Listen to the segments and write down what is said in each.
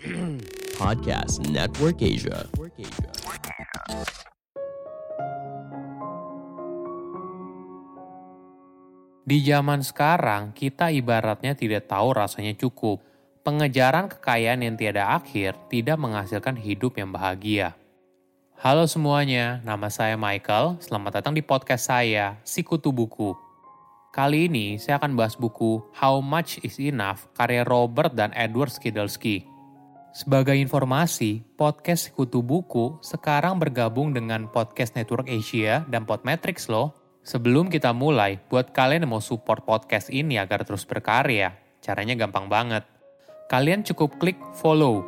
Podcast Network Asia. Di zaman sekarang, kita ibaratnya tidak tahu rasanya cukup. Pengejaran kekayaan yang tiada akhir tidak menghasilkan hidup yang bahagia. Halo semuanya, nama saya Michael. Selamat datang di podcast saya, Sikutu Buku. Kali ini saya akan bahas buku How Much Is Enough karya Robert dan Edward Skidelsky. Sebagai informasi, podcast Sikutu Buku sekarang bergabung dengan Podcast Network Asia dan Podmetrics loh. Sebelum kita mulai, buat kalian yang mau support podcast ini agar terus berkarya, caranya gampang banget. Kalian cukup klik follow.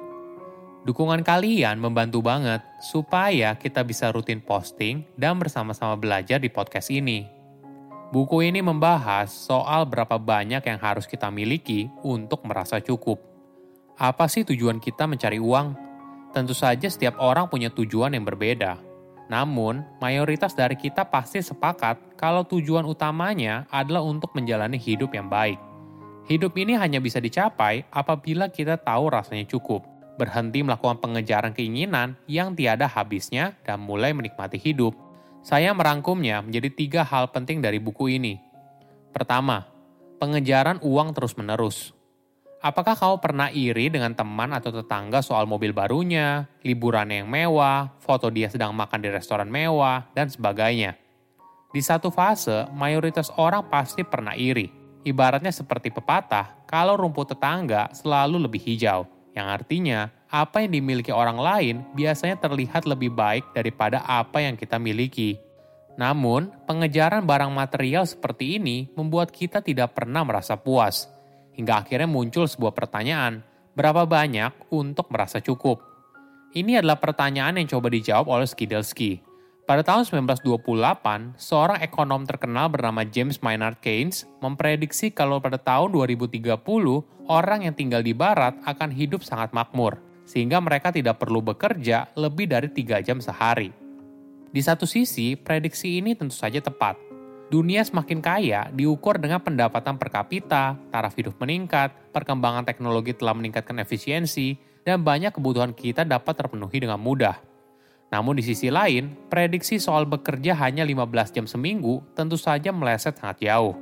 Dukungan kalian membantu banget supaya kita bisa rutin posting dan bersama-sama belajar di podcast ini. Buku ini membahas soal berapa banyak yang harus kita miliki untuk merasa cukup. Apa sih tujuan kita mencari uang? Tentu saja setiap orang punya tujuan yang berbeda. Namun, mayoritas dari kita pasti sepakat kalau tujuan utamanya adalah untuk menjalani hidup yang baik. Hidup ini hanya bisa dicapai apabila kita tahu rasanya cukup, berhenti melakukan pengejaran keinginan yang tiada habisnya, dan mulai menikmati hidup. Saya merangkumnya menjadi tiga hal penting dari buku ini. Pertama, pengejaran uang terus-menerus. Apakah kamu pernah iri dengan teman atau tetangga soal mobil barunya, liburan yang mewah, foto dia sedang makan di restoran mewah, dan sebagainya? Di satu fase, mayoritas orang pasti pernah iri. Ibaratnya seperti pepatah, kalau rumput tetangga selalu lebih hijau, yang artinya apa yang dimiliki orang lain biasanya terlihat lebih baik daripada apa yang kita miliki. Namun, pengejaran barang material seperti ini membuat kita tidak pernah merasa puas hingga akhirnya muncul sebuah pertanyaan, berapa banyak untuk merasa cukup? Ini adalah pertanyaan yang coba dijawab oleh Skidelsky. Pada tahun 1928, seorang ekonom terkenal bernama James Maynard Keynes memprediksi kalau pada tahun 2030, orang yang tinggal di barat akan hidup sangat makmur, sehingga mereka tidak perlu bekerja lebih dari 3 jam sehari. Di satu sisi, prediksi ini tentu saja tepat, dunia semakin kaya diukur dengan pendapatan per kapita, taraf hidup meningkat, perkembangan teknologi telah meningkatkan efisiensi, dan banyak kebutuhan kita dapat terpenuhi dengan mudah. Namun di sisi lain, prediksi soal bekerja hanya 15 jam seminggu tentu saja meleset sangat jauh.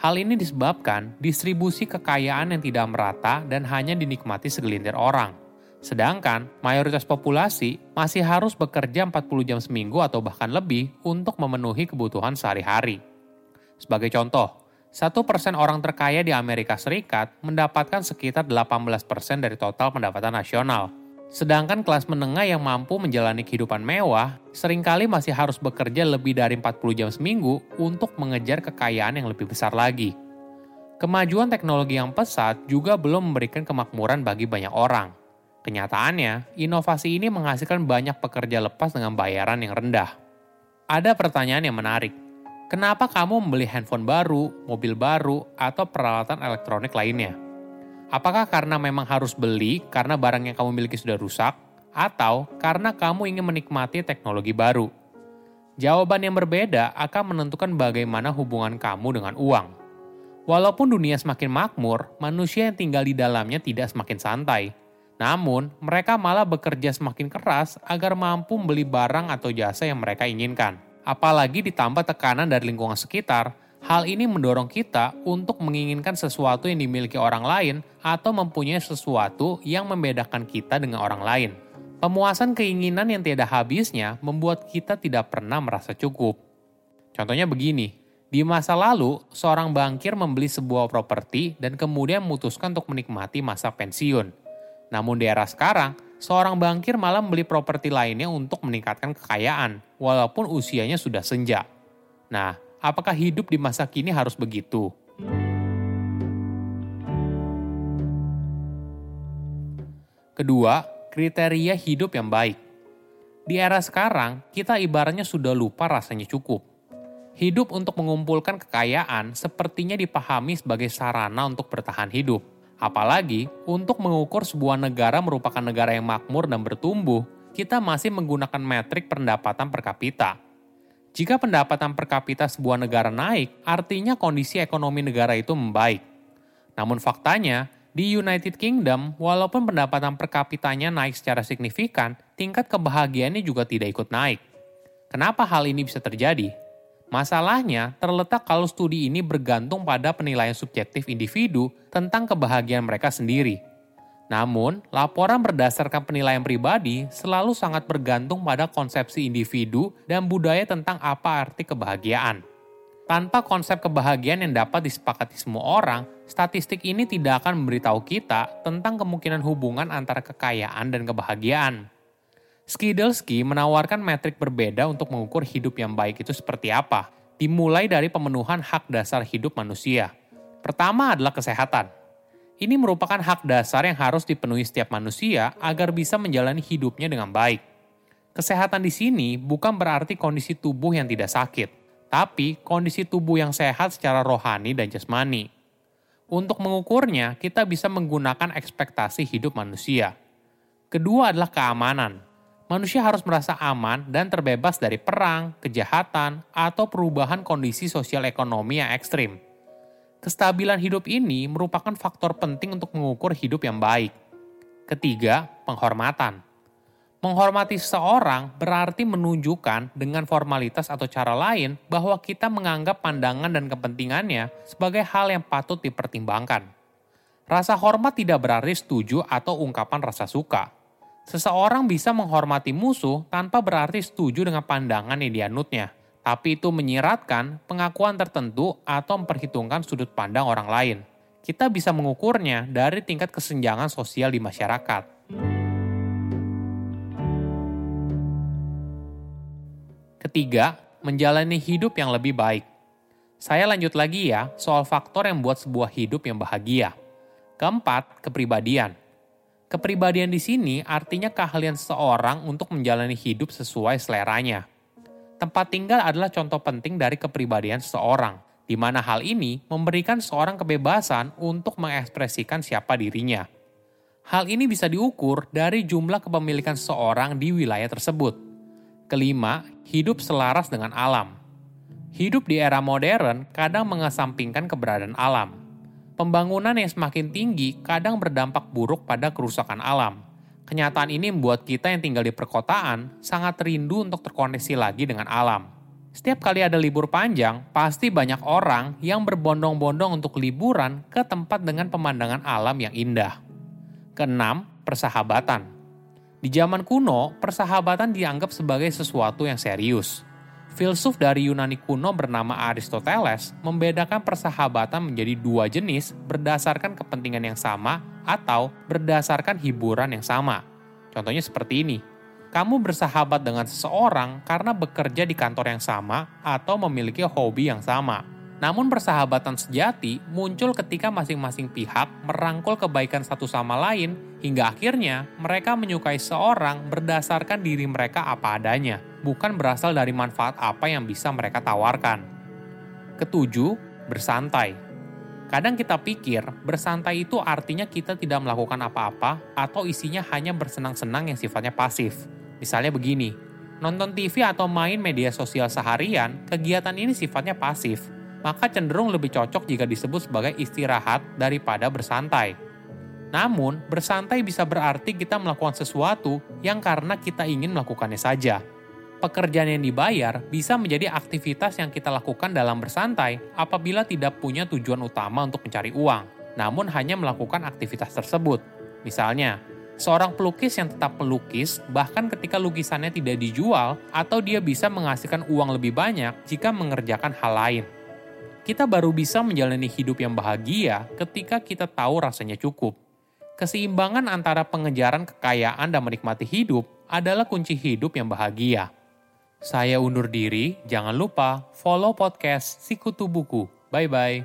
Hal ini disebabkan distribusi kekayaan yang tidak merata dan hanya dinikmati segelintir orang – Sedangkan mayoritas populasi masih harus bekerja 40 jam seminggu atau bahkan lebih untuk memenuhi kebutuhan sehari-hari. Sebagai contoh, 1% orang terkaya di Amerika Serikat mendapatkan sekitar 18% dari total pendapatan nasional. Sedangkan kelas menengah yang mampu menjalani kehidupan mewah sering kali masih harus bekerja lebih dari 40 jam seminggu untuk mengejar kekayaan yang lebih besar lagi. Kemajuan teknologi yang pesat juga belum memberikan kemakmuran bagi banyak orang. Kenyataannya, inovasi ini menghasilkan banyak pekerja lepas dengan bayaran yang rendah. Ada pertanyaan yang menarik. Kenapa kamu membeli handphone baru, mobil baru, atau peralatan elektronik lainnya? Apakah karena memang harus beli karena barang yang kamu miliki sudah rusak, atau karena kamu ingin menikmati teknologi baru? Jawaban yang berbeda akan menentukan bagaimana hubungan kamu dengan uang. Walaupun dunia semakin makmur, manusia yang tinggal di dalamnya tidak semakin santai namun, mereka malah bekerja semakin keras agar mampu membeli barang atau jasa yang mereka inginkan. Apalagi ditambah tekanan dari lingkungan sekitar, hal ini mendorong kita untuk menginginkan sesuatu yang dimiliki orang lain atau mempunyai sesuatu yang membedakan kita dengan orang lain. Pemuasan keinginan yang tiada habisnya membuat kita tidak pernah merasa cukup. Contohnya begini, di masa lalu, seorang bankir membeli sebuah properti dan kemudian memutuskan untuk menikmati masa pensiun. Namun di era sekarang, seorang bankir malah membeli properti lainnya untuk meningkatkan kekayaan, walaupun usianya sudah senja. Nah, apakah hidup di masa kini harus begitu? Kedua, kriteria hidup yang baik. Di era sekarang, kita ibaratnya sudah lupa rasanya cukup. Hidup untuk mengumpulkan kekayaan sepertinya dipahami sebagai sarana untuk bertahan hidup Apalagi untuk mengukur sebuah negara merupakan negara yang makmur dan bertumbuh, kita masih menggunakan metrik pendapatan per kapita. Jika pendapatan per kapita sebuah negara naik, artinya kondisi ekonomi negara itu membaik. Namun faktanya, Di United Kingdom, walaupun pendapatan per kapitanya naik secara signifikan, tingkat kebahagiaannya juga tidak ikut naik. Kenapa hal ini bisa terjadi? Masalahnya terletak kalau studi ini bergantung pada penilaian subjektif individu tentang kebahagiaan mereka sendiri. Namun, laporan berdasarkan penilaian pribadi selalu sangat bergantung pada konsepsi individu dan budaya tentang apa arti kebahagiaan. Tanpa konsep kebahagiaan yang dapat disepakati semua orang, statistik ini tidak akan memberitahu kita tentang kemungkinan hubungan antara kekayaan dan kebahagiaan. Skidelsky menawarkan metrik berbeda untuk mengukur hidup yang baik itu seperti apa, dimulai dari pemenuhan hak dasar hidup manusia. Pertama adalah kesehatan. Ini merupakan hak dasar yang harus dipenuhi setiap manusia agar bisa menjalani hidupnya dengan baik. Kesehatan di sini bukan berarti kondisi tubuh yang tidak sakit, tapi kondisi tubuh yang sehat secara rohani dan jasmani. Untuk mengukurnya, kita bisa menggunakan ekspektasi hidup manusia. Kedua adalah keamanan manusia harus merasa aman dan terbebas dari perang, kejahatan, atau perubahan kondisi sosial ekonomi yang ekstrim. Kestabilan hidup ini merupakan faktor penting untuk mengukur hidup yang baik. Ketiga, penghormatan. Menghormati seseorang berarti menunjukkan dengan formalitas atau cara lain bahwa kita menganggap pandangan dan kepentingannya sebagai hal yang patut dipertimbangkan. Rasa hormat tidak berarti setuju atau ungkapan rasa suka, Seseorang bisa menghormati musuh tanpa berarti setuju dengan pandangan yang dianutnya, tapi itu menyiratkan pengakuan tertentu atau memperhitungkan sudut pandang orang lain. Kita bisa mengukurnya dari tingkat kesenjangan sosial di masyarakat. Ketiga, menjalani hidup yang lebih baik. Saya lanjut lagi ya soal faktor yang membuat sebuah hidup yang bahagia. Keempat, kepribadian. Kepribadian di sini artinya keahlian seseorang untuk menjalani hidup sesuai seleranya. Tempat tinggal adalah contoh penting dari kepribadian seseorang, di mana hal ini memberikan seorang kebebasan untuk mengekspresikan siapa dirinya. Hal ini bisa diukur dari jumlah kepemilikan seseorang di wilayah tersebut. Kelima, hidup selaras dengan alam. Hidup di era modern kadang mengesampingkan keberadaan alam Pembangunan yang semakin tinggi kadang berdampak buruk pada kerusakan alam. Kenyataan ini membuat kita yang tinggal di perkotaan sangat rindu untuk terkoneksi lagi dengan alam. Setiap kali ada libur panjang, pasti banyak orang yang berbondong-bondong untuk liburan ke tempat dengan pemandangan alam yang indah. Keenam, persahabatan. Di zaman kuno, persahabatan dianggap sebagai sesuatu yang serius filsuf dari Yunani kuno bernama Aristoteles membedakan persahabatan menjadi dua jenis berdasarkan kepentingan yang sama atau berdasarkan hiburan yang sama. Contohnya seperti ini. Kamu bersahabat dengan seseorang karena bekerja di kantor yang sama atau memiliki hobi yang sama. Namun persahabatan sejati muncul ketika masing-masing pihak merangkul kebaikan satu sama lain hingga akhirnya mereka menyukai seorang berdasarkan diri mereka apa adanya bukan berasal dari manfaat apa yang bisa mereka tawarkan. Ketujuh, bersantai. Kadang kita pikir bersantai itu artinya kita tidak melakukan apa-apa atau isinya hanya bersenang-senang yang sifatnya pasif. Misalnya begini, nonton TV atau main media sosial seharian, kegiatan ini sifatnya pasif, maka cenderung lebih cocok jika disebut sebagai istirahat daripada bersantai. Namun, bersantai bisa berarti kita melakukan sesuatu yang karena kita ingin melakukannya saja, pekerjaan yang dibayar bisa menjadi aktivitas yang kita lakukan dalam bersantai apabila tidak punya tujuan utama untuk mencari uang, namun hanya melakukan aktivitas tersebut. Misalnya, seorang pelukis yang tetap pelukis bahkan ketika lukisannya tidak dijual atau dia bisa menghasilkan uang lebih banyak jika mengerjakan hal lain. Kita baru bisa menjalani hidup yang bahagia ketika kita tahu rasanya cukup. Keseimbangan antara pengejaran kekayaan dan menikmati hidup adalah kunci hidup yang bahagia. Saya undur diri, jangan lupa follow podcast Sikutu Buku. Bye-bye.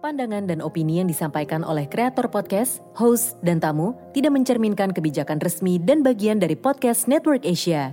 Pandangan dan opini yang disampaikan oleh kreator podcast, host, dan tamu tidak mencerminkan kebijakan resmi dan bagian dari podcast Network Asia.